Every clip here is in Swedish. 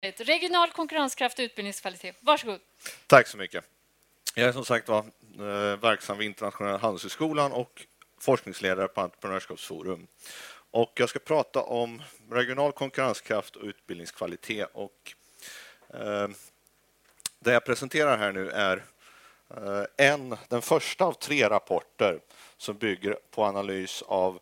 Regional konkurrenskraft och utbildningskvalitet. Varsågod. Tack så mycket. Jag är som sagt var eh, verksam vid Internationella handelshögskolan och forskningsledare på Entreprenörskapsforum. Och jag ska prata om regional konkurrenskraft och utbildningskvalitet. Och, eh, det jag presenterar här nu är eh, en, den första av tre rapporter som bygger på analys av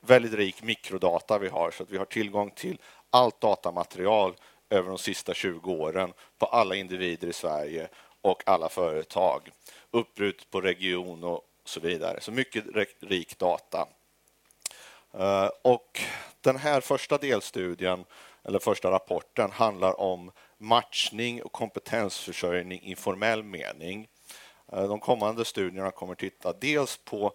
väldigt rik mikrodata vi har. Så att vi har tillgång till allt datamaterial över de sista 20 åren på alla individer i Sverige och alla företag. Uppbrutet på region och så vidare. Så mycket rik data. Eh, och den här första delstudien, eller första rapporten, handlar om matchning och kompetensförsörjning i formell mening. Eh, de kommande studierna kommer titta dels på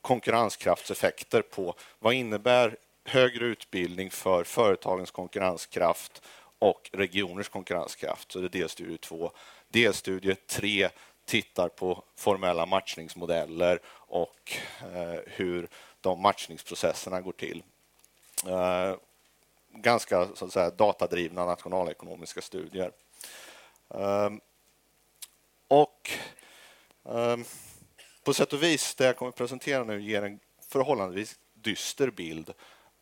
konkurrenskraftseffekter på vad innebär högre utbildning för företagens konkurrenskraft och regioners konkurrenskraft. Så det är delstudie två. Delstudie tre tittar på formella matchningsmodeller och eh, hur de matchningsprocesserna går till. Eh, ganska så att säga, datadrivna nationalekonomiska studier. Eh, och eh, på sätt och vis, det jag kommer att presentera nu ger en förhållandevis dyster bild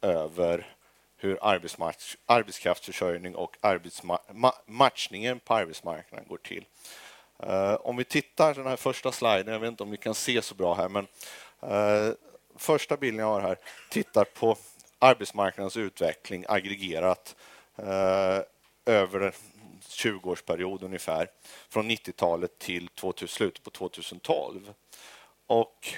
över hur arbetskraftsförsörjning och matchningen på arbetsmarknaden går till. Uh, om vi tittar på den här första sliden, jag vet inte om vi kan se så bra här, men uh, första bilden jag har här tittar på arbetsmarknadens utveckling aggregerat uh, över en 20-årsperiod ungefär, från 90-talet till 2000, slutet på 2012. Och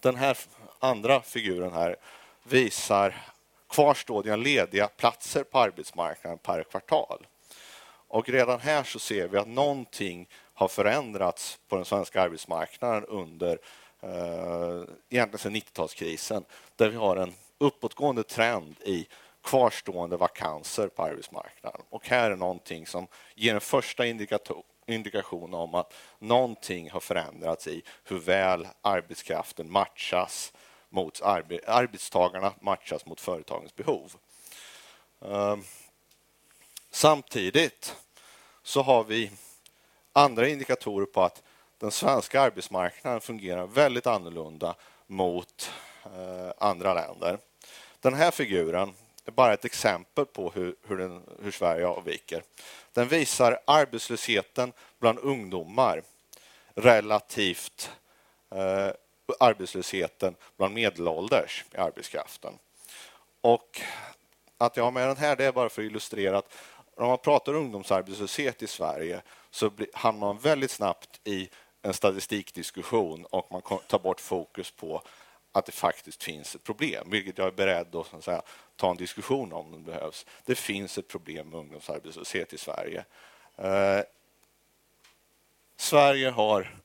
den här andra figuren här visar kvarstående lediga platser på arbetsmarknaden per kvartal. Och redan här så ser vi att någonting har förändrats på den svenska arbetsmarknaden under eh, egentligen sedan 90-talskrisen där vi har en uppåtgående trend i kvarstående vakanser på arbetsmarknaden. Och här är någonting som ger en första indikation om att någonting har förändrats i hur väl arbetskraften matchas mot arbe arbetstagarna matchas mot företagens behov. Ehm, samtidigt så har vi andra indikatorer på att den svenska arbetsmarknaden fungerar väldigt annorlunda mot eh, andra länder. Den här figuren är bara ett exempel på hur, hur, den, hur Sverige avviker. Den visar arbetslösheten bland ungdomar relativt eh, arbetslösheten bland medelålders i arbetskraften. Och att jag har med den här det är bara för att illustrera att när man pratar ungdomsarbetslöshet i Sverige så hamnar man väldigt snabbt i en statistikdiskussion och man tar bort fokus på att det faktiskt finns ett problem, vilket jag är beredd att, att säga, ta en diskussion om om det behövs. Det finns ett problem med ungdomsarbetslöshet i Sverige. Eh, Sverige har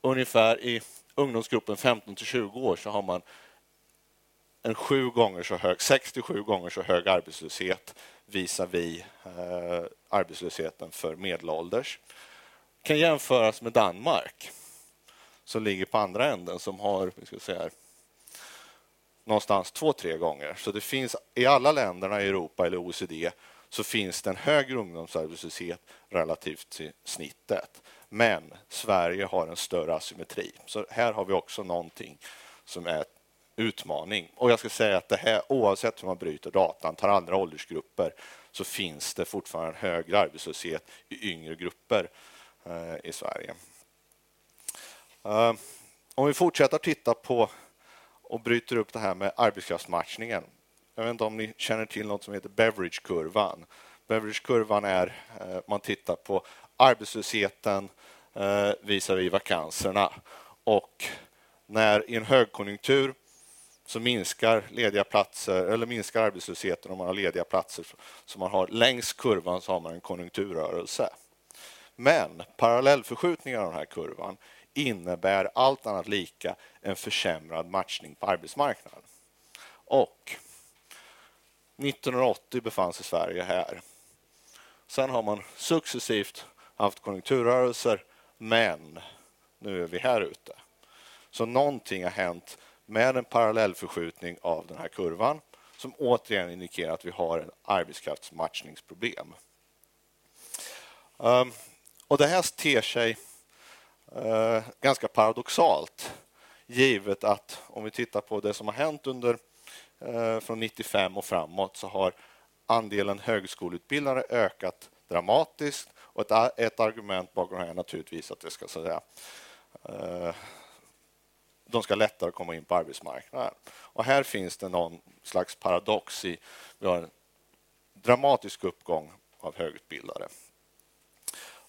ungefär i ungdomsgruppen 15 till 20 år så har man en sju gånger så hög, 67 gånger så hög arbetslöshet visar vi eh, arbetslösheten för medelålders. kan jämföras med Danmark som ligger på andra änden som har vi ska säga, någonstans två, tre gånger. Så det finns i alla länderna i Europa eller OECD så finns det en högre ungdomsarbetslöshet relativt till snittet. Men Sverige har en större asymmetri. Så här har vi också någonting som är utmaning. Och jag ska säga att det här, oavsett hur man bryter datan, tar andra åldersgrupper, så finns det fortfarande en högre arbetslöshet i yngre grupper eh, i Sverige. Eh, om vi fortsätter titta på och bryter upp det här med arbetskraftsmatchningen. Jag vet inte om ni känner till något som heter Beveridge-kurvan. Beveridge-kurvan är, eh, man tittar på arbetslösheten eh, visar vi vakanserna. Och när i en högkonjunktur så minskar lediga platser eller minskar arbetslösheten om man har lediga platser. Så man har längs kurvan så har man en konjunkturrörelse. Men parallellförskjutningar av den här kurvan innebär allt annat lika en försämrad matchning på arbetsmarknaden. Och 1980 befann sig Sverige här. Sen har man successivt haft konjunkturrörelser, men nu är vi här ute. Så någonting har hänt med en parallellförskjutning av den här kurvan som återigen indikerar att vi har ett arbetskraftsmatchningsproblem. Ehm, och det här ter sig eh, ganska paradoxalt givet att om vi tittar på det som har hänt under eh, från 95 och framåt så har andelen högskoleutbildade ökat dramatiskt och ett, ett argument bakom det här är naturligtvis att det ska säga uh, de ska lättare komma in på arbetsmarknaden. Och här finns det någon slags paradox i vi har en dramatisk uppgång av högutbildade.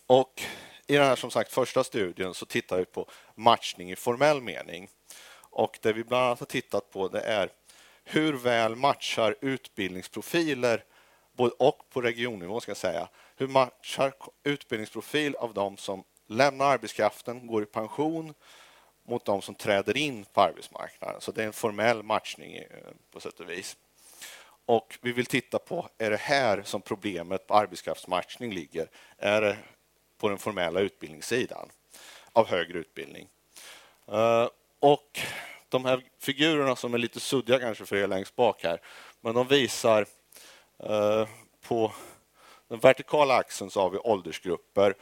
Och I den här som sagt första studien så tittar vi på matchning i formell mening. Och Det vi bland annat har tittat på det är hur väl matchar utbildningsprofiler och på regionnivå ska jag säga. Hur matchar utbildningsprofil av de som lämnar arbetskraften, går i pension mot de som träder in på arbetsmarknaden. Så det är en formell matchning eh, på sätt och vis. Och vi vill titta på, är det här som problemet på arbetskraftsmatchning ligger? Är det på den formella utbildningssidan av högre utbildning? Eh, och de här figurerna som är lite suddiga kanske för er längst bak här, men de visar Eh, på den vertikala axeln så har vi åldersgrupper.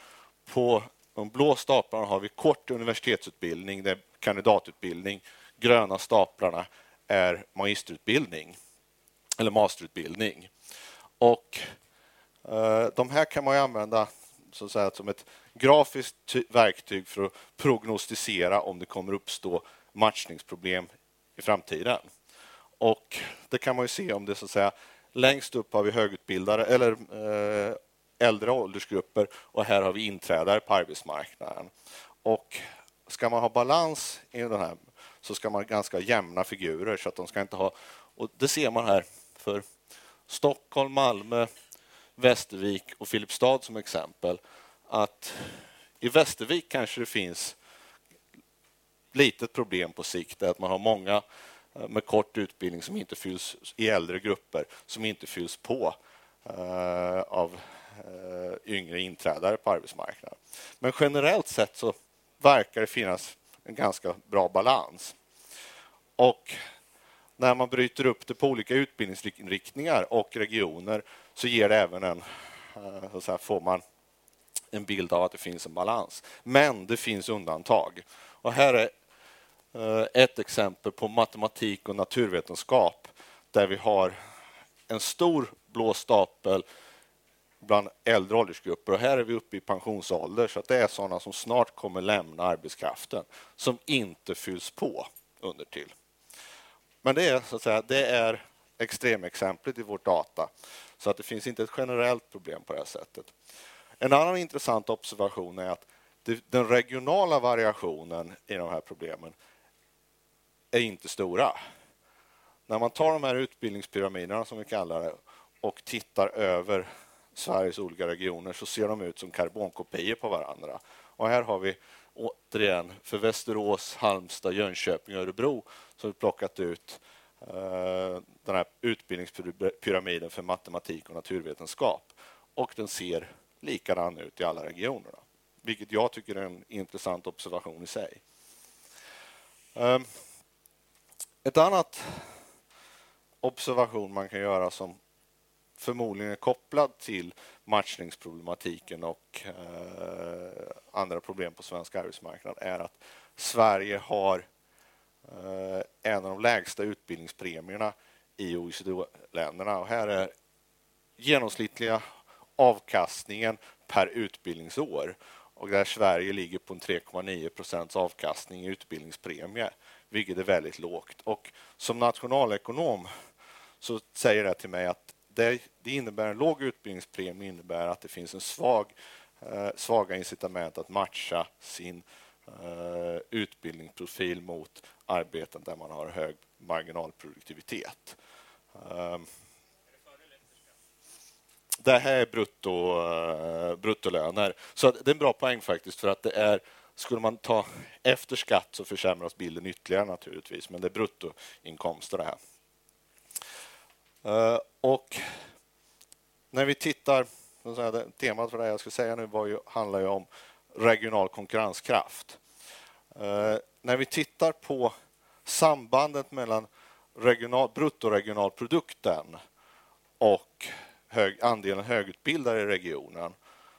På de blå staplarna har vi kort universitetsutbildning, det är kandidatutbildning. Gröna staplarna är magisterutbildning eller masterutbildning. Och eh, de här kan man använda så att säga, som ett grafiskt verktyg för att prognostisera om det kommer uppstå matchningsproblem i framtiden. Och det kan man ju se om det så att säga längst upp har vi högutbildade eller eh, äldre åldersgrupper och här har vi inträdare på arbetsmarknaden. Och ska man ha balans i den här så ska man ha ganska jämna figurer så att de ska inte ha och det ser man här för Stockholm, Malmö, Västervik och Filipstad som exempel att i Västervik kanske det finns litet problem på sikt, att man har många Eh, med kort utbildning som inte fylls i äldre grupper, som inte fylls på uh, av uh, yngre inträdare på arbetsmarknaden. Men generellt sett så verkar det finnas en ganska bra balans. Och när man bryter upp det på olika utbildningsinriktningar och regioner så ger det även en, så här, får man en bild av att det finns en balans. Men det finns undantag. Och här är Eh, ett exempel på matematik och naturvetenskap där vi har en stor blå stapel bland äldre åldersgrupper. Och här är vi uppe i pensionsålder, så att det är sådana som snart kommer lämna arbetskraften som inte fylls på under till. Men det är, så att säga, det är extremexemplet i vårt data. Så att det finns inte ett generellt problem på det här sättet. En annan intressant observation är att den regionala variationen i de här problemen är inte stora. När man tar de här utbildningspyramiderna som vi kallar det och tittar över Sveriges olika regioner så ser de ut som karbonkopior på varandra. Och här har vi återigen för Västerås, Halmstad, Jönköping och Örebro så har vi plockat ut eh, den här utbildningspyramiden för matematik och naturvetenskap. Och den ser likadan ut i alla regionerna, vilket jag tycker är en intressant observation i sig. Ehm, ett annat observation man kan göra som förmodligen är kopplad till matchningsproblematiken och eh, andra problem på svensk arbetsmarknad är att Sverige har eh, en av de lägsta utbildningspremierna i OECD-länderna. Och här är genomsnittliga avkastningen per utbildningsår och där Sverige ligger på en 3,9 procents avkastning i utbildningspremie, vilket är väldigt lågt. Och som nationalekonom så säger det till mig att det, det innebär en låg utbildningspremie innebär att det finns en svag, eh, svaga incitament att matcha sin eh, utbildningsprofil mot arbeten där man har hög marginalproduktivitet. Eh, det här är brutto, eh, bruttolöner. Så det är en bra poäng faktiskt för att det är skulle man ta efter skatt så försämras bilden ytterligare naturligtvis, men det är bruttoinkomster det här. Eh, och när vi tittar, temat för det jag ska säga nu var ju, handlar ju om regional konkurrenskraft. Eh, när vi tittar på sambandet mellan regional, bruttoregionalprodukten och hög, andelen högutbildade i regionen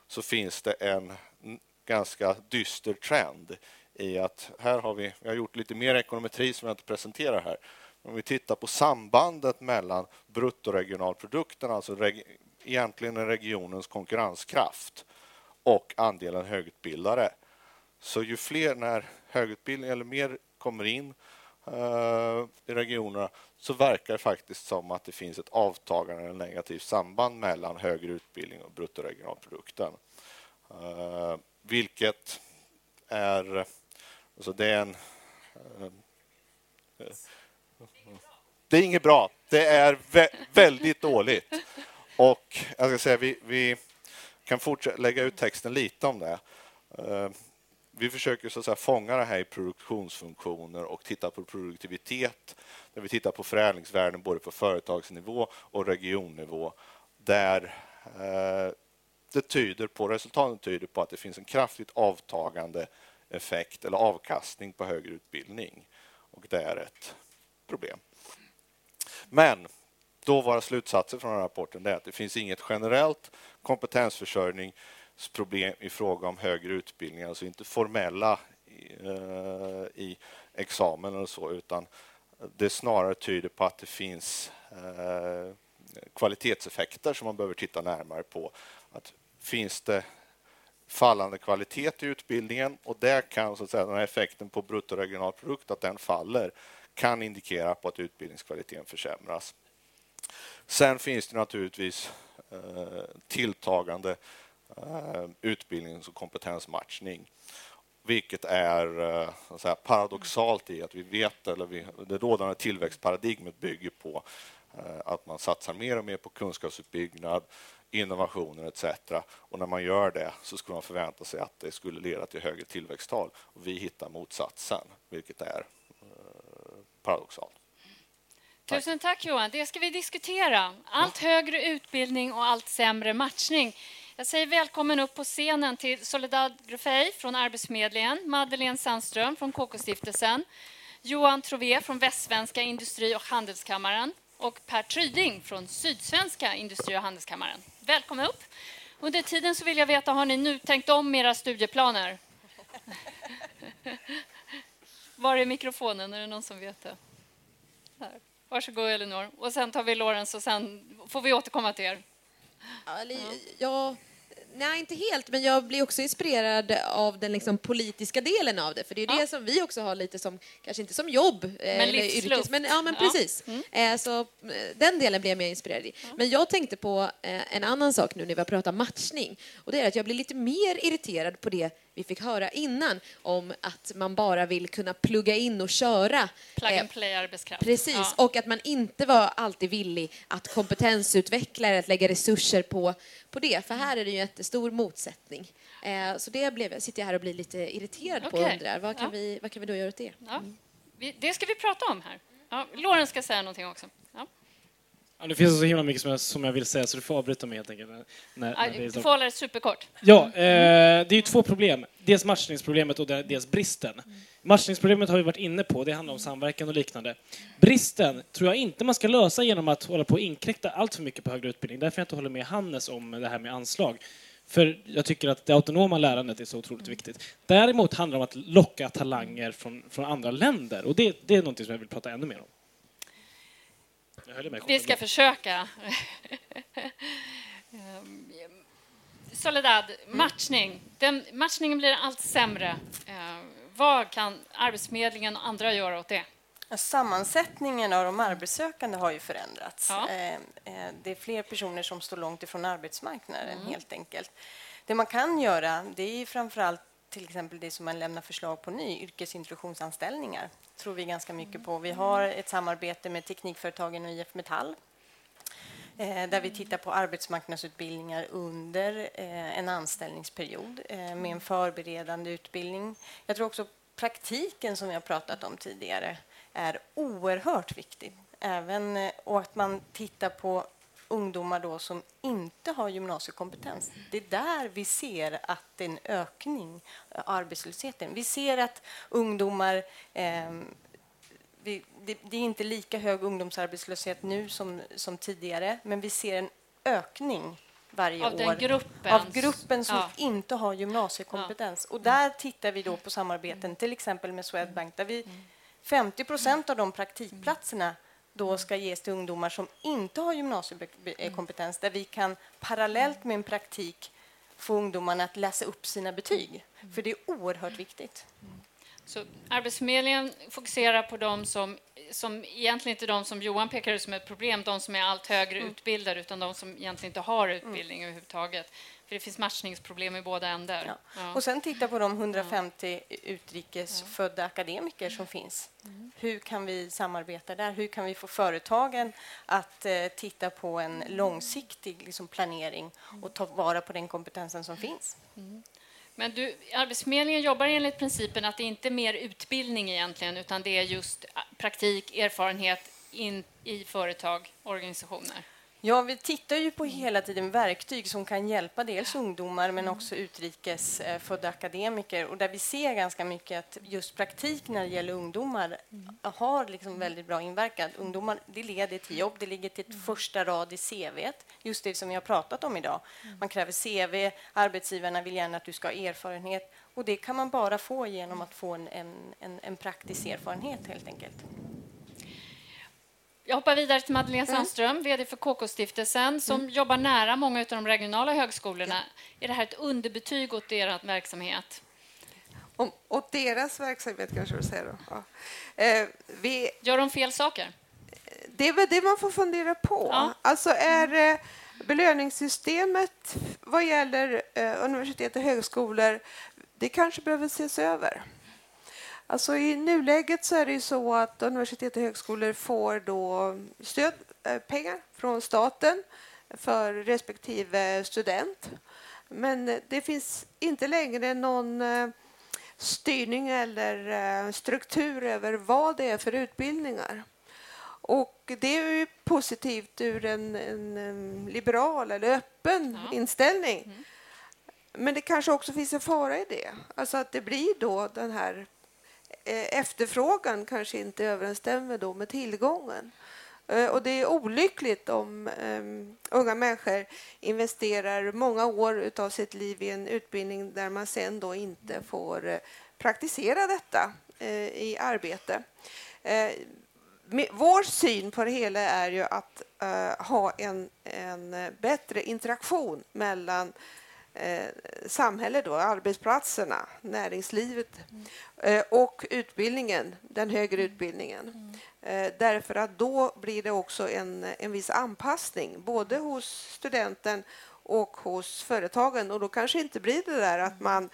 så finns det en ganska dyster trend i att här har vi, vi har gjort lite mer ekonometri som jag inte presenterar här. Om vi tittar på sambandet mellan bruttoregionalprodukten, alltså reg, egentligen regionens konkurrenskraft och andelen högutbildade. Så ju fler, när högutbildning eller mer kommer in eh, i regionerna så verkar det faktiskt som att det finns ett avtagande eller negativt samband mellan högre utbildning och bruttoregionalprodukten. Eh, vilket är... Alltså det är en... Eh, det är inget bra. Det är vä väldigt dåligt. Och jag ska säga, vi, vi kan fortsätta lägga ut texten lite om det. Eh, vi försöker så att säga fånga det här i produktionsfunktioner och titta på produktivitet. Där vi tittar på förädlingsvärden både på företagsnivå och regionnivå. Där eh, det tyder på, resultaten tyder på att det finns en kraftigt avtagande effekt eller avkastning på högre utbildning. Och det är ett problem. Men då var slutsatsen från rapporten är att det finns inget generellt kompetensförsörjningsproblem i fråga om högre utbildning, alltså inte formella i, i examen eller så, utan det snarare tyder på att det finns eh, kvalitetseffekter som man behöver titta närmare på. Att finns det fallande kvalitet i utbildningen och där kan så att säga, den här effekten på bruttoregionalprodukt, att den faller, kan indikera på att utbildningskvaliteten försämras. Sen finns det naturligtvis eh, tilltagande eh, utbildnings och kompetensmatchning vilket är eh, säga, paradoxalt i att vi vet, eller vi, det rådande tillväxtparadigmet bygger på eh, att man satsar mer och mer på kunskapsuppbyggnad, innovationer etc. Och när man gör det så skulle man förvänta sig att det skulle leda till högre tillväxttal. Och vi hittar motsatsen, vilket är eh, paradoxalt. Tusen tack Johan. Det ska vi diskutera. Allt högre utbildning och allt sämre matchning. Jag säger välkommen upp på scenen till Soledad Grofej från Arbetsförmedlingen, Madeleine Sandström från KK-stiftelsen, Johan Trové från Västsvenska industri och handelskammaren och Per Tryding från Sydsvenska industri och handelskammaren. Välkomna upp. Under tiden så vill jag veta, har ni nu tänkt om era studieplaner? Var är mikrofonen? Är det någon som vet det? Här. Varsågod Elinor. Och sen tar vi Lorentz och sen får vi återkomma till er. Ja, ja, nej, inte helt, men jag blir också inspirerad av den liksom politiska delen av det. För det är ja. det som vi också har lite som, kanske inte som jobb, men eller yrkes, men, ja, men precis. Ja. Mm. Så eh, den delen blir jag mer inspirerad i. Ja. Men jag tänkte på eh, en annan sak nu när vi har pratat matchning. Och det är att jag blir lite mer irriterad på det vi fick höra innan om att man bara vill kunna plugga in och köra. Plug and eh, play arbetskraft. Precis, ja. och att man inte var alltid villig att kompetensutveckla eller att lägga resurser på, på det. För här är det ju en jättestor motsättning. Eh, så det blev, sitter jag här och blir lite irriterad okay. på och undrar vad kan, ja. vi, vad kan vi då göra åt det? Ja. Mm. Det ska vi prata om här. Ja, Loren ska säga någonting också. Ja. Ja, det finns så himla mycket som jag, som jag vill säga så du får avbryta mig helt enkelt. När, när du får hålla det superkort. Ja, eh, det är ju två problem. Dels matchningsproblemet och dels bristen. Matchningsproblemet har vi varit inne på, det handlar om samverkan och liknande. Bristen tror jag inte man ska lösa genom att hålla på och inkräkta allt för mycket på högre utbildning. Därför jag inte håller med Hannes om det här med anslag. För jag tycker att det autonoma lärandet är så otroligt viktigt. Däremot handlar det om att locka talanger från, från andra länder och det, det är något som jag vill prata ännu mer om. Vi ska försöka. Soledad, matchning. Den, matchningen blir allt sämre. Eh, vad kan Arbetsförmedlingen och andra göra åt det? Sammansättningen av de arbetssökande har ju förändrats. Ja. Eh, eh, det är fler personer som står långt ifrån arbetsmarknaden, mm. helt enkelt. Det man kan göra det är framförallt till exempel det som man lämnar förslag på nu, yrkesintroduktionsanställningar, tror vi ganska mycket på. Vi har ett samarbete med Teknikföretagen och IF Metall eh, där vi tittar på arbetsmarknadsutbildningar under en anställningsperiod med en förberedande utbildning. Jag tror också praktiken som vi har pratat om tidigare är oerhört viktig. Även, och att man tittar på ungdomar då som inte har gymnasiekompetens. Det är där vi ser att det är en ökning av arbetslösheten. Vi ser att ungdomar... Eh, vi, det, det, är inte lika hög ungdomsarbetslöshet nu som, som tidigare men vi ser en ökning varje av år gruppen. av gruppen som Ja. inte har gymnasiekompetens. Och där tittar vi då på samarbeten, till exempel med Swedbank, där vi 50 procent av de praktikplatserna då ska ges till ungdomar som inte har gymnasiekompetens, där vi kan parallellt med en praktik få ungdomarna att läsa upp sina betyg. För det är oerhört viktigt. Så Arbetsförmedlingen fokuserar på de som, som egentligen inte de som Johan pekar ut som ett problem, de som är allt högre Mm. utbildade, utan de som egentligen inte har utbildning överhuvudtaget. För det finns matchningsproblem i båda ändar. Ja. Ja. Och sen titta på de 150 utrikesfödda akademiker som finns. Hur kan vi samarbeta där? Hur kan vi få företagen att eh, titta på en långsiktig liksom, planering och ta vara på den kompetensen som finns? Men du, Arbetsförmedlingen jobbar enligt principen att det inte är mer utbildning egentligen, utan det är just praktik, erfarenhet in i företag, organisationer. Ja, vi tittar ju på hela tiden verktyg som kan hjälpa dels ungdomar men också utrikesfödda akademiker. Och där vi ser ganska mycket att just praktik när det gäller ungdomar har liksom väldigt bra inverkan. Ungdomar, det leder till jobb, det ligger till ett första rad i CV, just det som vi har pratat om idag. Man kräver CV, arbetsgivarna vill gärna att du ska ha erfarenhet. Och det kan man bara få genom att få en, en, en, en praktisk erfarenhet helt enkelt. Jag hoppar vidare till Madeleine Sandström, VD för KK-stiftelsen, som jobbar nära många av de regionala högskolorna. Är det här ett underbetyg åt er verksamhet? Om, åt deras verksamhet kanske du säger. Ja. Eh, vi, Gör de fel saker? det är väl det man får fundera på. Ja. Alltså är eh, belöningssystemet vad gäller eh, universitet och högskolor, det kanske behöver ses över. Alltså I nuläget så är det ju så att universitet och högskolor får då stöd, eh, pengar från staten för respektive student. Men eh, det finns inte längre någon eh, styrning eller struktur över vad det är för utbildningar. Och det är ju positivt ur en, en, liberal eller öppen Ja. inställning. Men det kanske också finns en fara i det. Alltså att det blir då den här Eh, efterfrågan kanske inte överensstämmer då med tillgången. Eh, och det är olyckligt om um, unga människor investerar många år av sitt liv i en utbildning där man sen då inte får eh, praktisera detta uh, i arbete. Uh, vår syn på det hela är ju att ha en, en bättre interaktion mellan eh, samhället, då, arbetsplatserna, näringslivet eh, och utbildningen, den högre utbildningen. Eh, därför att då blir det också en, en viss anpassning både hos studenten och hos företagen. Och då kanske inte blir det där att man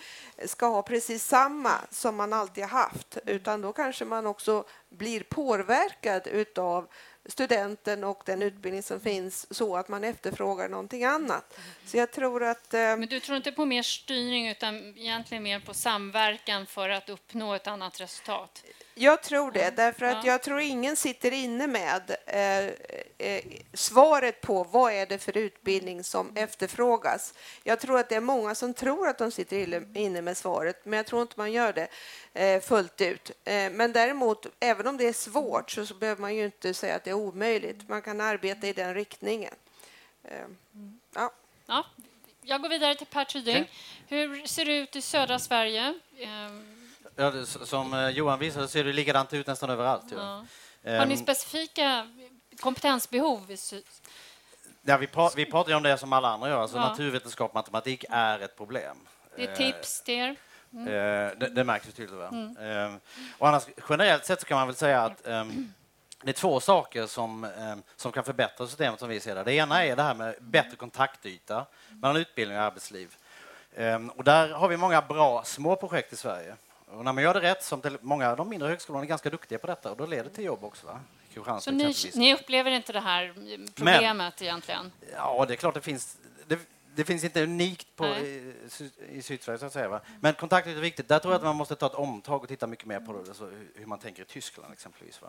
ska ha precis samma som man alltid haft, utan då kanske man också blir påverkad utav studenten och den utbildning som finns så att man efterfrågar någonting annat. Så jag tror att... Eh, Men du tror inte på mer styrning utan egentligen mer på samverkan för att uppnå ett annat resultat? Jag tror det, därför att Ja. jag tror ingen sitter inne med eh, eh, svaret på vad är det för utbildning som efterfrågas. Jag tror att det är många som tror att de sitter inne med svaret, men jag tror inte man gör det eh, fullt ut. Eh, men däremot, även om det är svårt så, så behöver man ju inte säga att det är omöjligt. Man kan arbeta i den riktningen. Eh, ja. Ja, jag går vidare till Per Tyding. Hur ser det ut i södra Sverige? Ehm, Ja, det, som eh, Johan visade ser det likadant ut nästan överallt. Ja. Har ni Ehm, specifika kompetensbehov? ja, vi, pra, vi pratar ju om det som alla andra gör. Alltså, Ja. Naturvetenskap och matematik är ett problem. Det är Eh, tips till er? Eh, det, det märks ju tydligt. Mm. Eh, och annars, generellt sett så kan man väl säga att ehm, det är två saker som, ehm, som kan förbättra systemet som vi ser det. Det ena är det här med bättre kontaktyta mellan utbildning och arbetsliv. Ehm, och där har vi många bra små projekt i Sverige. Och när man gör det rätt, som till, många av de mindre högskolorna är ganska duktiga på detta och då leder det till jobb också. Va? Så ni, ni upplever inte det här problemet egentligen? Ja, det är klart det finns. Det, det finns inte unikt på, i, i Sydsverige, så att säga. Va? Men kontaktyta är viktigt. Där tror jag att man måste ta ett omtag och titta mycket mer på det, hur- hur man tänker i Tyskland exempelvis. Va?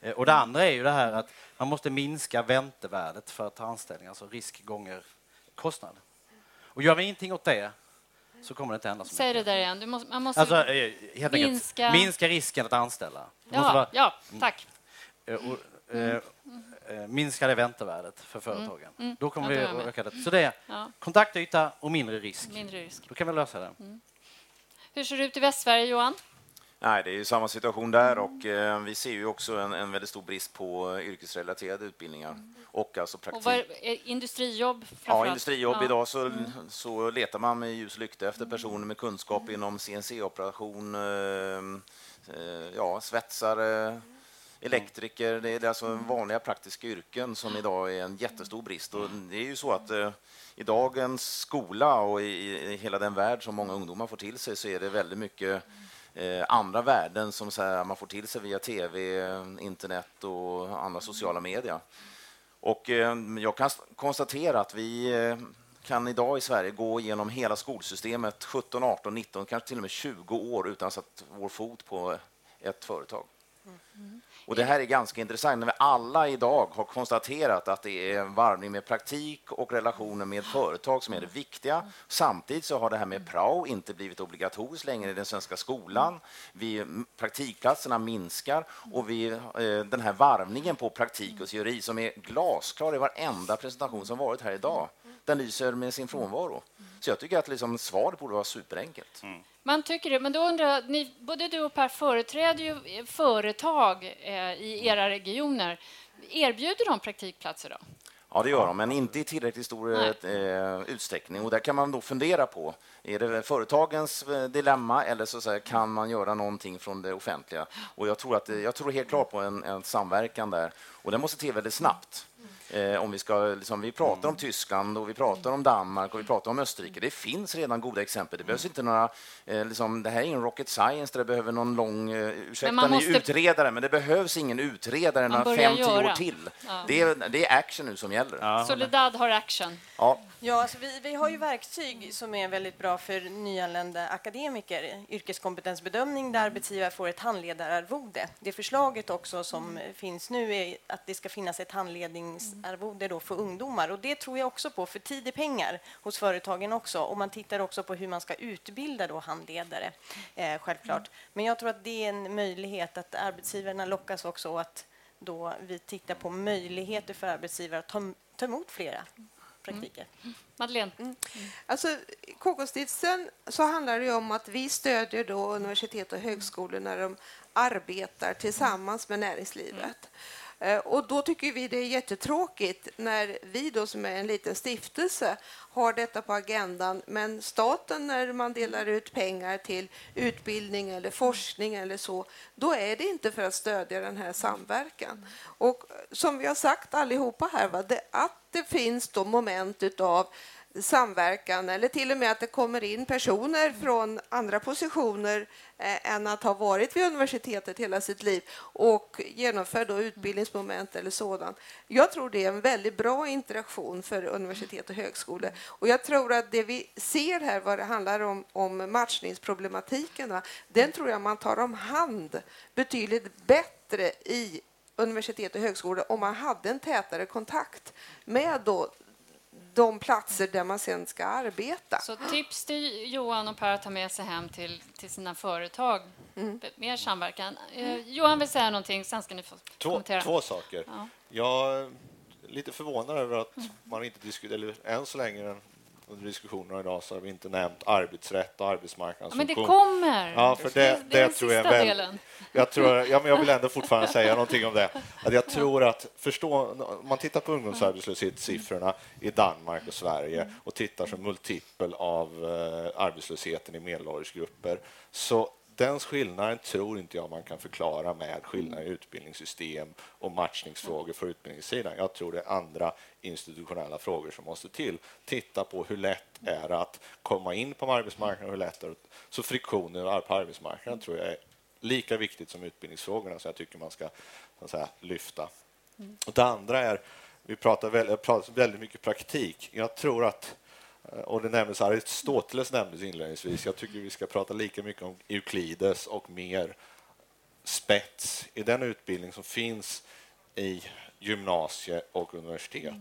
Eh, Och det andra är ju det här att man måste minska väntevärdet för att ta anställning, alltså risk gånger kostnad. Och gör vi ingenting åt det så kommer det inte hända så Säg det mycket. där igen. Du måste, man måste... Alltså, eh, helt enkelt, Minska- minska risken att anställa. Ja, vara- ja, tack. Eh, och, eh, eh, minska det väntevärdet för företagen. Mm. Då kommer Ja, vi att öka det. Så det är Ja. kontaktyta och mindre risk. Mindre risk. Då kan vi lösa det. Hur ser det ut i Västsverige, Johan? Nej, det är ju samma situation där och eh, vi ser ju också en, en väldigt stor brist på eh, yrkesrelaterade utbildningar och alltså Och praktik. vad är industrijobb Ja, industrijobb Ja. idag så, så letar man med ljus och lykta efter personer med kunskap inom CNC-operation, eh, eh, ja, svetsare, elektriker. Det är alltså vanliga praktiska yrken som idag är en jättestor brist. Och det är ju så att eh, i dagens skola och i, i hela den värld som många ungdomar får till sig så är det väldigt mycket eh, Eh, andra värden som så här, man får till sig via tv, eh, internet och andra sociala medier. Och eh, jag kan konstatera att vi kan idag i Sverige gå igenom hela skolsystemet 17, 18, 19, kanske till och med 20 år utan att sätta vår fot på ett företag. Mm. Mm. Och Det här är ganska intressant när vi alla idag har konstaterat att det är varvning med praktik och relationer med företag som är det viktiga. Samtidigt så har det här med prao inte blivit obligatoriskt längre i den svenska skolan. Vi, praktikplatserna minskar och vi, eh, den här varvningen på praktik och teori som är glasklar i varenda presentation som varit här idag, den lyser med sin frånvaro. Så jag tycker att liksom svaret borde vara superenkelt. Mm. Man tycker det, men då undrar ni, både du och Per företräder ju företag eh, i era regioner. Erbjuder de praktikplatser då? Ja, det gör de, men inte i tillräckligt stor eh, utsträckning. Och där kan man då fundera på, är det företagens eh, dilemma eller så säga, kan man göra någonting från det offentliga? Och jag tror, att, det- jag tror helt klart på en, en samverkan där. Och den måste till väldigt snabbt. Eh, om vi, ska, liksom, vi pratar om Tyskland och vi pratar om Danmark och vi pratar om Österrike. Det finns redan goda exempel. Det behövs inte några... Eh, liksom, det här är ingen rocket science där det behöver någon lång... Eh, ursäkta, man ni måste- utredare, men det behövs ingen utredare Man några fem, tio göra. år till. Ja. Det, är, det är action nu som gäller. Soledad har action. Ja. Ja, alltså vi, vi har ju verktyg som är väldigt bra för nyanlända akademiker. Yrkeskompetensbedömning där arbetsgivare får ett handledararvode. Det förslaget också som finns nu är att det ska finnas ett handledningsarvode då för ungdomar. Och det tror jag också på, för tid är pengar hos företagen också. Och man tittar också på hur man ska utbilda då handledare, eh, självklart. Men jag tror att det är en möjlighet att arbetsgivarna lockas också att då vi tittar på möjligheter för arbetsgivare att ta, ta emot flera praktiker. Madeleine? Alltså, i KK-stiftelsen så handlar det om att vi stödjer då universitet och högskolor när de arbetar tillsammans med näringslivet. Eh, och då tycker vi det är jättetråkigt när vi då som är en liten stiftelse har detta på agendan men staten när man delar ut pengar till utbildning eller forskning eller så då är det inte för att stödja den här samverkan. Och som vi har sagt allihopa här, va, det, att det finns då moment utav samverkan eller till och med att det kommer in personer från andra positioner eh, än att ha varit vid universitetet hela sitt liv och genomför då utbildningsmoment eller sådant. Jag tror det är en väldigt bra interaktion för universitet och högskolor och jag tror att det vi ser här vad det handlar om, om matchningsproblematiken, va, den tror jag man tar om hand betydligt bättre i universitet och högskolor om man hade en tätare kontakt med då de platser där man sen ska arbeta. Så tips till Johan och Per att ta med sig hem till, till sina företag. Mm. Mer samverkan. Eh, Johan vill säga någonting, sen ska ni få Två, kommentera. två saker. Ja. Jag är lite förvånad över att man inte diskuterar, eller än så länge under diskussionerna idag så har vi inte nämnt arbetsrätt och arbetsmarknadens Ja, men det kommer. Ja, för det, det är det tror jag väl, delen. jag, tror, ja, men jag vill ändå fortfarande säga någonting om det. Att jag tror att förstå, om man tittar på ungdomsarbetslöshetssiffrorna i Danmark och Sverige och tittar som multipel av eh, arbetslösheten i medelåldersgrupper så den skillnaden tror inte jag man kan förklara med skillnader i utbildningssystem och matchningsfrågor för utbildningssidan. Jag tror det är andra institutionella frågor som måste till. Titta på hur lätt är det att komma in på arbetsmarknaden och hur lätt är det Så friktionen på arbetsmarknaden tror jag är lika viktigt som utbildningsfrågorna som jag tycker man ska säga, lyfta. Och det andra är, vi pratar väldigt, pratar väldigt mycket praktik. Jag tror att och det nämndes Aristoteles nämndes inledningsvis. Jag tycker vi ska prata lika mycket om Euklides och mer spets i den utbildning som finns i gymnasie och universitet.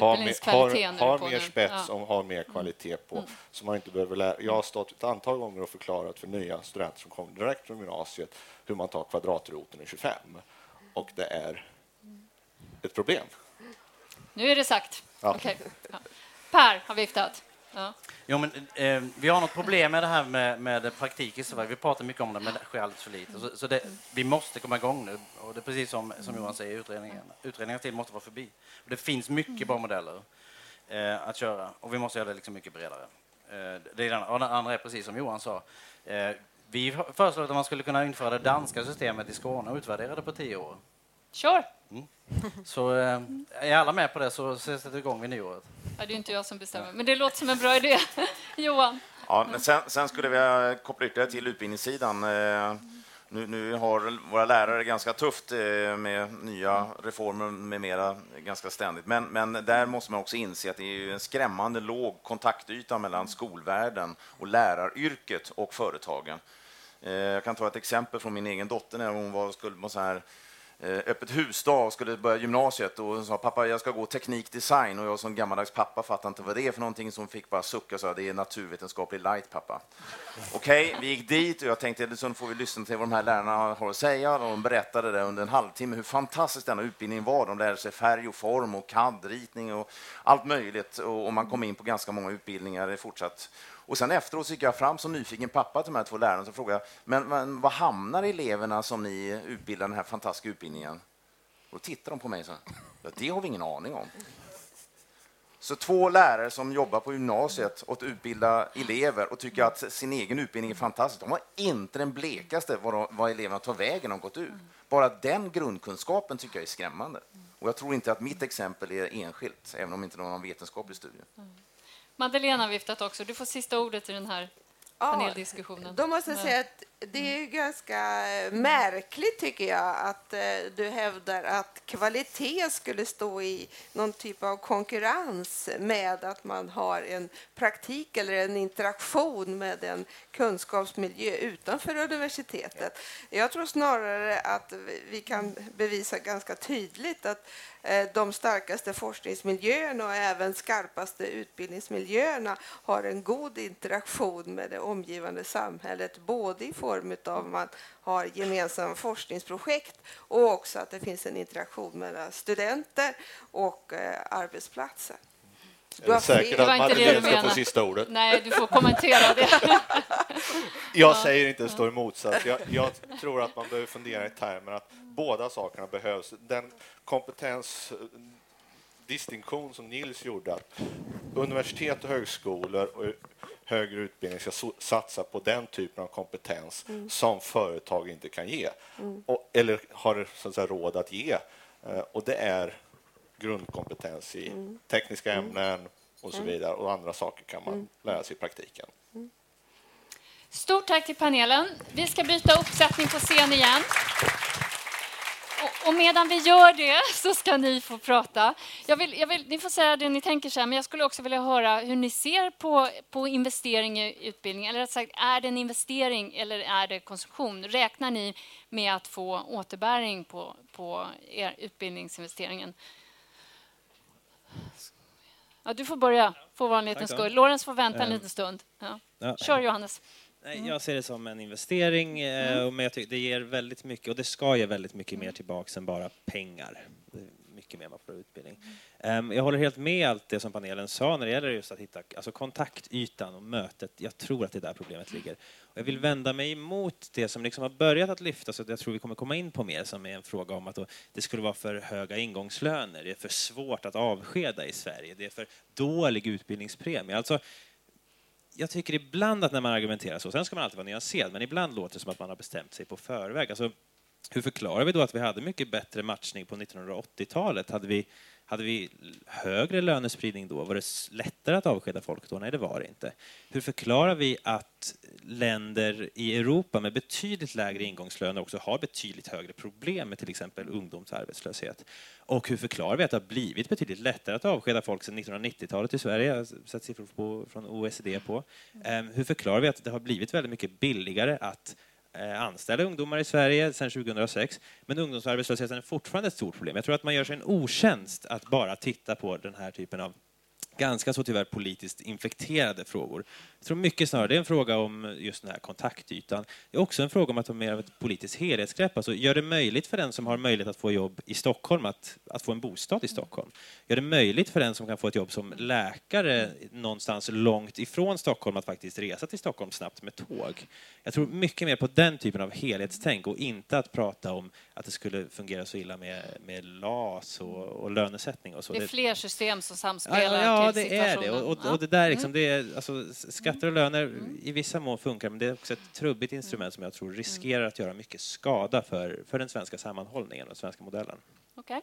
Har, mer- har, har på mer spets Ja. och har mer kvalitet på. Så man inte behöver lära. Jag har stått ett antal gånger och förklarat för nya studenter som kommer direkt från gymnasiet hur man tar kvadratroten i 25. Och det är ett problem. Nu är det sagt. Ja. Okej. Ja. Per har viftat. Ja. Jo, men, eh, vi har något problem med det här med, med praktik i Sverige. Vi pratar mycket om det, men det sker alldeles för lite. Så, så det, vi måste komma igång nu. Och det är precis som, som Johan säger, utredningen. Utredningens tid måste vara förbi. Och det finns mycket bra modeller eh, att köra och vi måste göra det liksom mycket bredare. Eh, det är den, och den andra är precis som Johan sa. Eh, vi föreslår att man skulle kunna införa det danska systemet i Skåne och utvärdera det på tio år. Kör! Så eh, är alla med på det så sätts det igång vid nyåret. Ja, det är inte jag som bestämmer, men det låter som en bra idé. Johan? Ja, men sen, sen skulle vi koppla ytterligare till utbildningssidan. Eh, Nu, nu har våra lärare ganska tufft eh, med nya reformer med mera ganska ständigt. Men, men där måste man också inse att det är en skrämmande låg kontaktyta mellan skolvärlden och läraryrket och företagen. Eh, Jag kan ta ett exempel från min egen dotter när hon var, skulle på så här Eh, öppet husdag och skulle börja gymnasiet och sa pappa jag ska gå teknikdesign och jag som gammaldags pappa fattade inte vad det är för någonting som fick bara sucka och sa det är naturvetenskaplig light pappa. Okej, vi gick dit och jag tänkte så får vi lyssna till vad de här lärarna har att säga och de berättade det under en halvtimme hur fantastisk denna utbildning var. De lärde sig färg och form och CAD-ritning och allt möjligt och och man kom in på ganska många utbildningar fortsatt. Och sen efteråt gick jag fram som nyfiken pappa till de här två lärarna och frågade men, men vad hamnar eleverna som ni utbildar den här fantastiska utbildningen? Och då tittar de på mig och sa ja, det har vi ingen aning om. Så två lärare som jobbar på gymnasiet och utbildar elever och tycker att sin egen utbildning är fantastisk, de har inte den blekaste vad, de, vad eleverna tar vägen när de gått ut. Bara den grundkunskapen tycker jag är skrämmande. Och jag tror inte att mitt exempel är enskilt, även om inte någon har vetenskaplig studie. Madeleine har viftat också. Du får sista ordet i den här paneldiskussionen. Då måste jag säga att det är ganska märkligt tycker jag att eh, du hävdar att kvalitet skulle stå i någon typ av konkurrens med att man har en praktik eller en interaktion med en kunskapsmiljö utanför universitetet. Jag tror snarare att vi- vi kan bevisa ganska tydligt att eh, de starkaste forskningsmiljöerna och även skarpaste utbildningsmiljöerna har en god interaktion med det omgivande samhället, både i form av att man har gemensamma forskningsprojekt och också att det finns en interaktion mellan studenter och eh, arbetsplatser. Är det säkert att Madeleine ska få sista ordet? Nej, du får kommentera det. Jag säger inte att det står i motsats. Jag, jag tror att man behöver fundera i termer att båda sakerna behövs. Den kompetensdistinktion som Nils gjorde, att universitet och högskolor och högre utbildning ska satsa på den typen av kompetens som företag inte kan ge, och, eller har så att säga, råd att ge. Eh, Och det är grundkompetens i tekniska ämnen och så vidare. Och andra saker kan man lära sig i praktiken. Stort tack till panelen. Vi ska byta uppsättning på scen igen. Och- medan vi gör det så ska ni få prata. Jag vill, jag vill, ni får säga det ni tänker sen, men jag skulle också vilja höra hur ni ser på, på investering i utbildning. Eller rätt sagt, är det en investering eller är det konsumtion? Räknar ni med att få återbäring på, på er utbildningsinvesteringen? Ja, du får börja, Tack då. skuld. Lorenz får vänta en Eh, liten stund. Ja. Kör Johannes. Nej, jag ser det som en investering, eh, men jag tycker det ger väldigt mycket och det ska ge väldigt mycket mer tillbaks än bara pengar. Det är mycket mer man får utbildning. Ehm, Jag håller helt med allt det som panelen sa när det gäller just att hitta alltså kontaktytan och mötet. Jag tror att det är där problemet ligger. Och jag vill vända mig emot det som liksom har börjat att lyftas och jag tror vi kommer komma in på mer som är en fråga om att då det skulle vara för höga ingångslöner. Det är för svårt att avskeda i Sverige. Det är för dålig utbildningspremie. Alltså, jag tycker ibland att när man argumenterar så, sen ska man alltid vara nyanserad, men ibland låter det som att man har bestämt sig på förväg. Alltså, hur förklarar vi då att vi hade mycket bättre matchning på 1980-talet? Hade vi, hade vi högre lönespridning då? Var det lättare att avskeda folk då? Nej, det var det inte. Hur förklarar vi att länder i Europa med betydligt lägre ingångslöner också har betydligt högre problem med till exempel ungdomsarbetslöshet? Och hur förklarar vi att det har blivit betydligt lättare att avskeda folk sedan 1990-talet i Sverige? Jag har sett siffror på, från OECD på. Ehm, hur förklarar vi att det har blivit väldigt mycket billigare att eh, Eh, anställa ungdomar i Sverige sedan 2006, men ungdomsarbetslösheten är fortfarande ett stort problem. Jag tror att man gör sig en otjänst att bara titta på den här typen av ganska så tyvärr politiskt infekterade frågor. Jag tror mycket snarare det är en fråga om just den här kontaktytan. Det är också en fråga om att ta mer av ett politiskt helhetsgrepp. Alltså gör det möjligt för den som har möjlighet att få jobb i Stockholm att, att få en bostad i Stockholm. Gör det möjligt för den som kan få ett jobb som läkare någonstans långt ifrån Stockholm att faktiskt resa till Stockholm snabbt med tåg. Jag tror mycket mer på den typen av helhetstänk och inte att prata om att det skulle fungera så illa med, med LAS och, och lönesättning och så. Det är fler system som samspelar Ja, ja till det är det. Och, och, och det där liksom, Mm. det är, alltså, skatter och löner i vissa mån funkar, men det är också ett trubbigt instrument som jag tror riskerar att göra mycket skada för, för den svenska sammanhållningen och den svenska modellen. Okej.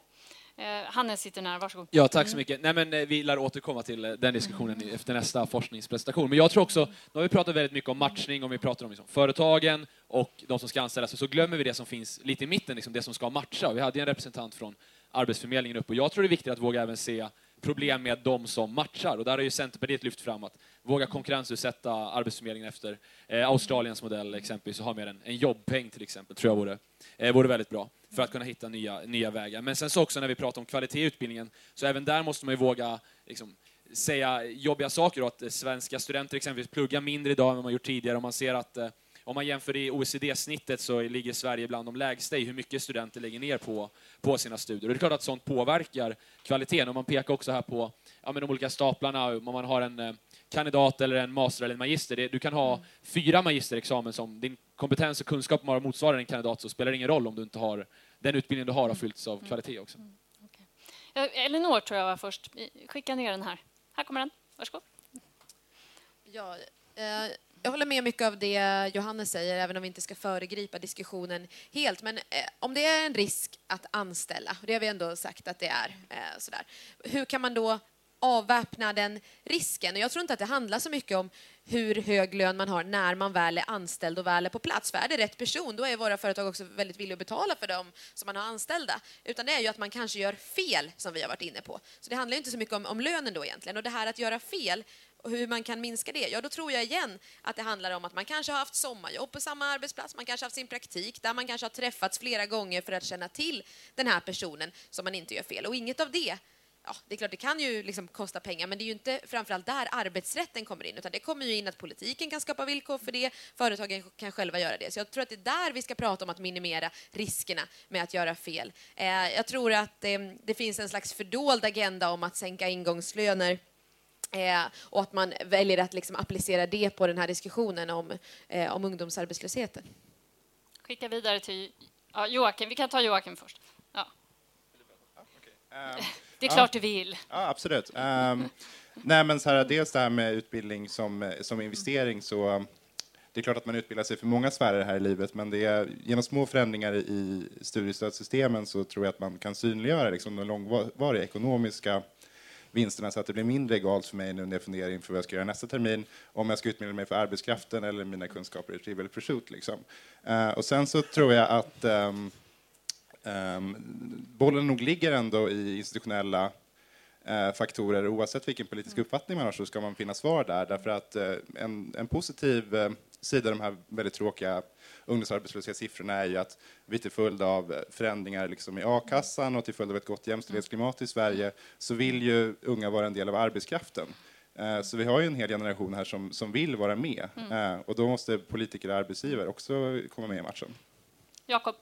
Eh, Hannes sitter nära, varsågod. Ja, tack så Mm. mycket. Nej, men, eh, vi lär återkomma till eh, den diskussionen efter nästa forskningspresentation. Men jag tror också, nu har vi pratat väldigt mycket om matchning, och vi pratar om liksom företagen och de som ska anställas, så glömmer vi det som finns lite i mitten, liksom det som ska matcha. Vi hade en representant från Arbetsförmedlingen uppe, och jag tror det är viktigt att våga även se problem med de som matchar. Och där har ju Centerpartiet lyft fram att våga konkurrensutsätta Arbetsförmedlingen efter eh, Australiens modell exempelvis, och ha med en, en jobbpeng till exempel, tror jag vore, eh, vore väldigt bra för att kunna hitta nya, nya vägar. Men sen så också när vi pratar om kvalitet i utbildningen, så även där måste man ju våga liksom, säga jobbiga saker och att svenska studenter exempelvis pluggar mindre idag än vad man gjort tidigare. Och man ser att eh, om man jämför i OECD-snittet så ligger Sverige bland de lägsta i hur mycket studenter lägger ner på, på sina studier. Och det är klart att sånt påverkar kvaliteten. Och man pekar också här på ja, men de olika staplarna, om man har en eh, kandidat eller en master eller en magister. Det, du kan ha fyra magisterexamen som din kompetens och kunskap bara motsvarar en kandidat så spelar det ingen roll om du inte har den utbildning du har har fyllts av kvalitet också. Eh, Elinor tror jag var först. Skicka ner den här. Här kommer den. Varsågod. Ja, eh, jag håller med mycket av det Johannes säger, även om vi inte ska föregripa diskussionen helt. Men eh, om det är en risk att anställa, och det har vi ändå sagt att det är, eh, sådär. hur kan man då avväpna den risken? Och jag tror inte att det handlar så mycket om hur hög lön man har när man väl är anställd och väl är på plats. För är det rätt person, då är våra företag också väldigt villiga att betala för dem som man har anställda. Utan det är ju att man kanske gör fel, som vi har varit inne på. Så det handlar inte så mycket om, om lönen då egentligen. Och det här att göra fel, och hur man kan minska det, ja då tror jag igen att det handlar om att man kanske har haft sommarjobb på samma arbetsplats, man kanske har haft sin praktik där man kanske har träffats flera gånger för att känna till den här personen som man inte gör fel. Och inget av det Ja, det är klart, det kan ju liksom kosta pengar, men det är ju inte framförallt där arbetsrätten kommer in, utan det kommer ju in att politiken kan skapa villkor för det, företagen kan själva göra det. Så jag tror att det är där vi ska prata om att minimera riskerna med att göra fel. Eh, jag tror att eh, det finns en slags fördold agenda om att sänka ingångslöner Eh, och att man väljer att liksom applicera det på den här diskussionen om, eh, om ungdomsarbetslösheten. Skicka vidare till ja, Joakim. Vi kan ta Joakim först. Ja. Det är Ja. klart du vill. Ja, absolut. Ehm, nej, men så här, dels det här med utbildning som, som investering så um, det är klart att man utbildar sig för många sfärer här i livet, men det är, genom små förändringar i studiestödssystemen så tror jag att man kan synliggöra liksom, de långvariga ekonomiska vinsterna så att det blir mindre egalt för mig nu när jag funderar inför vad jag ska göra nästa termin, om jag ska utbilda mig för arbetskraften eller mina kunskaper i trivial pursuit. Liksom. Eh, och sen så tror jag att ehm, ehm, bollen nog ligger ändå i institutionella eh, faktorer. Oavsett vilken politisk uppfattning man har så ska man finna svar där. Därför att eh, en, en positiv sida av de här väldigt tråkiga ungdomsarbetslöshetssiffrorna är ju att vi till följd av förändringar liksom i a-kassan och till följd av ett gott jämställdhetsklimat i Sverige så vill ju unga vara en del av arbetskraften. Eh, Så vi har ju en hel generation här som, som vill vara med Mm. Eh, och då måste politiker och arbetsgivare också komma med i matchen. Jakob.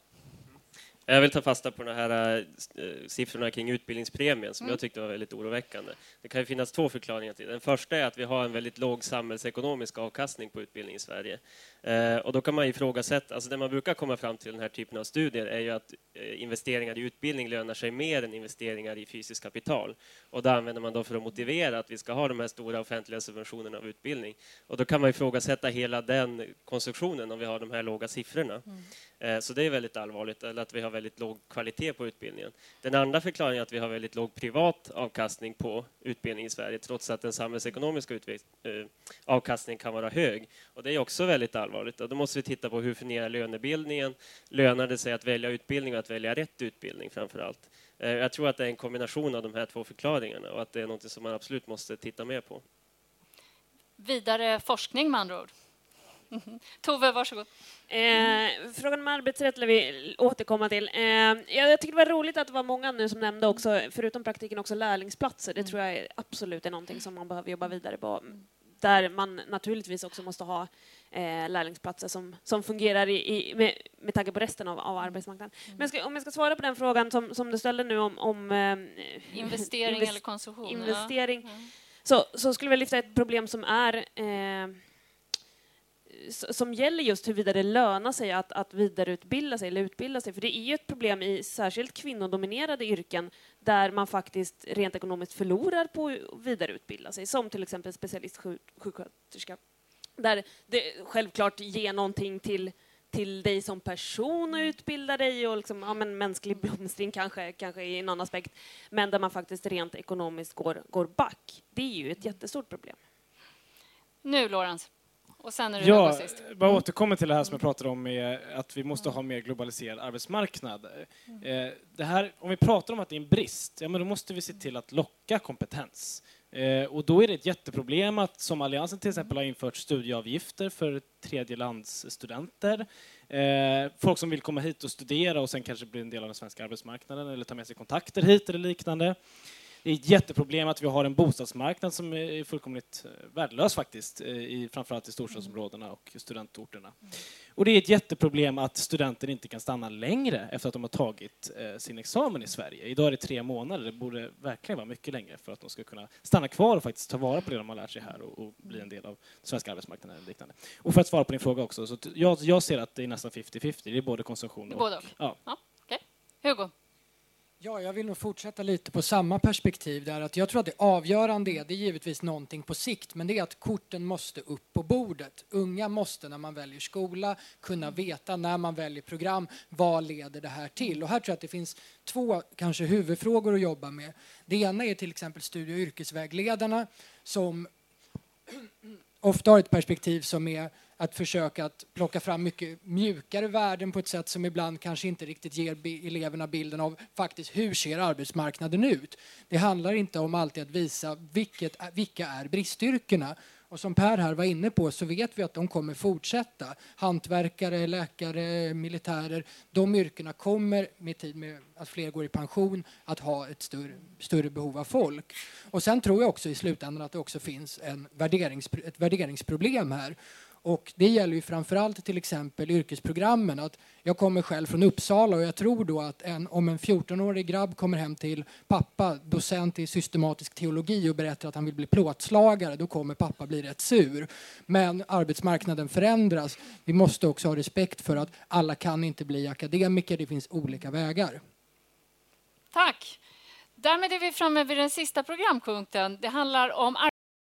Jag vill ta fasta på de här eh, siffrorna kring utbildningspremien som Mm. jag tyckte var väldigt oroväckande. Det kan ju finnas två förklaringar till det. Den första är att vi har en väldigt låg samhällsekonomisk avkastning på utbildning i Sverige. Eh, och då kan man ifrågasätta, alltså det man brukar komma fram till i den här typen av studier är ju att eh, investeringar i utbildning lönar sig mer än investeringar i fysiskt kapital. Och det använder man då för att motivera att vi ska ha de här stora offentliga subventionerna av utbildning. Och då kan man ifrågasätta hela den konstruktionen om vi har de här låga siffrorna. Eh, Eh, så det är väldigt allvarligt, eller att vi har väldigt låg kvalitet på utbildningen. Den andra förklaringen är att vi har väldigt låg privat avkastning på utbildning i Sverige, trots att den samhällsekonomiska eh, avkastningen kan vara hög. Och det är också väldigt allvarligt. Och då måste vi titta på hur fungerar lönebildningen? Lönar det sig att välja utbildning och att välja rätt utbildning framför allt? Eh, jag tror att det är en kombination av de här två förklaringarna och att det är något som man absolut måste titta mer på. Vidare forskning med andra ord. Tove, varsågod. Eh, frågan om arbetsrätt lär vi återkomma till. Eh, jag tycker det var roligt att det var många nu som nämnde också, förutom praktiken, också lärlingsplatser. Det tror jag är absolut är någonting som man behöver jobba vidare på. Där man naturligtvis också måste ha eh, lärlingsplatser som, som fungerar i, i, med, med tanke på resten av, av arbetsmarknaden. Men jag ska, om jag ska svara på den frågan som, som du ställde nu om, om eh, investering invest, eller konsumtion. Investering. Ja. Mm. Så, så skulle jag lyfta ett problem som är eh, som gäller just huruvida det lönar sig att, att vidareutbilda sig eller utbilda sig. För det är ju ett problem i särskilt kvinnodominerade yrken där man faktiskt rent ekonomiskt förlorar på att vidareutbilda sig, som till exempel specialistsjuksköterska. Där det självklart ger någonting till till dig som person att utbilda dig och liksom, ja, men mänsklig blomstring kanske, kanske i någon aspekt, men där man faktiskt rent ekonomiskt går, går back. Det är ju ett jättestort problem. Nu, Lorentz. Och sen är det ja, sist. bara återkommer till det här som jag pratade om med att vi måste ha mer globaliserad arbetsmarknad. Eh, det här, om vi pratar om att det är en brist, ja men då måste vi se till att locka kompetens. Eh, och då är det ett jätteproblem att som Alliansen till exempel har infört studieavgifter för tredjelandsstudenter. Eh, folk som vill komma hit och studera och sen kanske bli en del av den svenska arbetsmarknaden eller ta med sig kontakter hit eller liknande. Det är ett jätteproblem att vi har en bostadsmarknad som är fullkomligt eh, värdelös faktiskt, i, framförallt i storstadsområdena och studentorterna. Och det är ett jätteproblem att studenter inte kan stanna längre efter att de har tagit eh, sin examen i Sverige. Idag är det tre månader, det borde verkligen vara mycket längre för att de ska kunna stanna kvar och faktiskt ta vara på det de har lärt sig här och, och bli en del av svenska arbetsmarknaden eller liknande. Och för att svara på din fråga också, så jag, jag ser att det är nästan 50-50, det är både konsumtion och... Både och? Ja. ja okay. Hugo? Ja, jag vill nog fortsätta lite på samma perspektiv där att jag tror att det avgörande är, det är givetvis någonting på sikt, men det är att korten måste upp på bordet. Unga måste när man väljer skola kunna veta när man väljer program, vad leder det här till? Och här tror jag att det finns två kanske huvudfrågor att jobba med. Det ena är till exempel studie och yrkesvägledarna som ofta har ett perspektiv som är att försöka att plocka fram mycket mjukare värden på ett sätt som ibland kanske inte riktigt ger eleverna bilden av faktiskt hur ser arbetsmarknaden ut. Det handlar inte om alltid att visa vilket, vilka är bristyrkena. Och som Per här var inne på så vet vi att de kommer fortsätta. Hantverkare, läkare, militärer, de yrkena kommer med tid med att fler går i pension att ha ett större, större behov av folk. Och sen tror jag också i slutändan att det också finns en värderings, ett värderingsproblem här. Och det gäller ju framförallt till exempel yrkesprogrammen. Att jag kommer själv från Uppsala och jag tror då att en, om en 14-årig grabb kommer hem till pappa, docent i systematisk teologi och berättar att han vill bli plåtslagare, då kommer pappa bli rätt sur. Men arbetsmarknaden förändras. Vi måste också ha respekt för att alla kan inte bli akademiker, det finns olika vägar. Tack. Därmed är vi framme vid den sista programpunkten. Det handlar om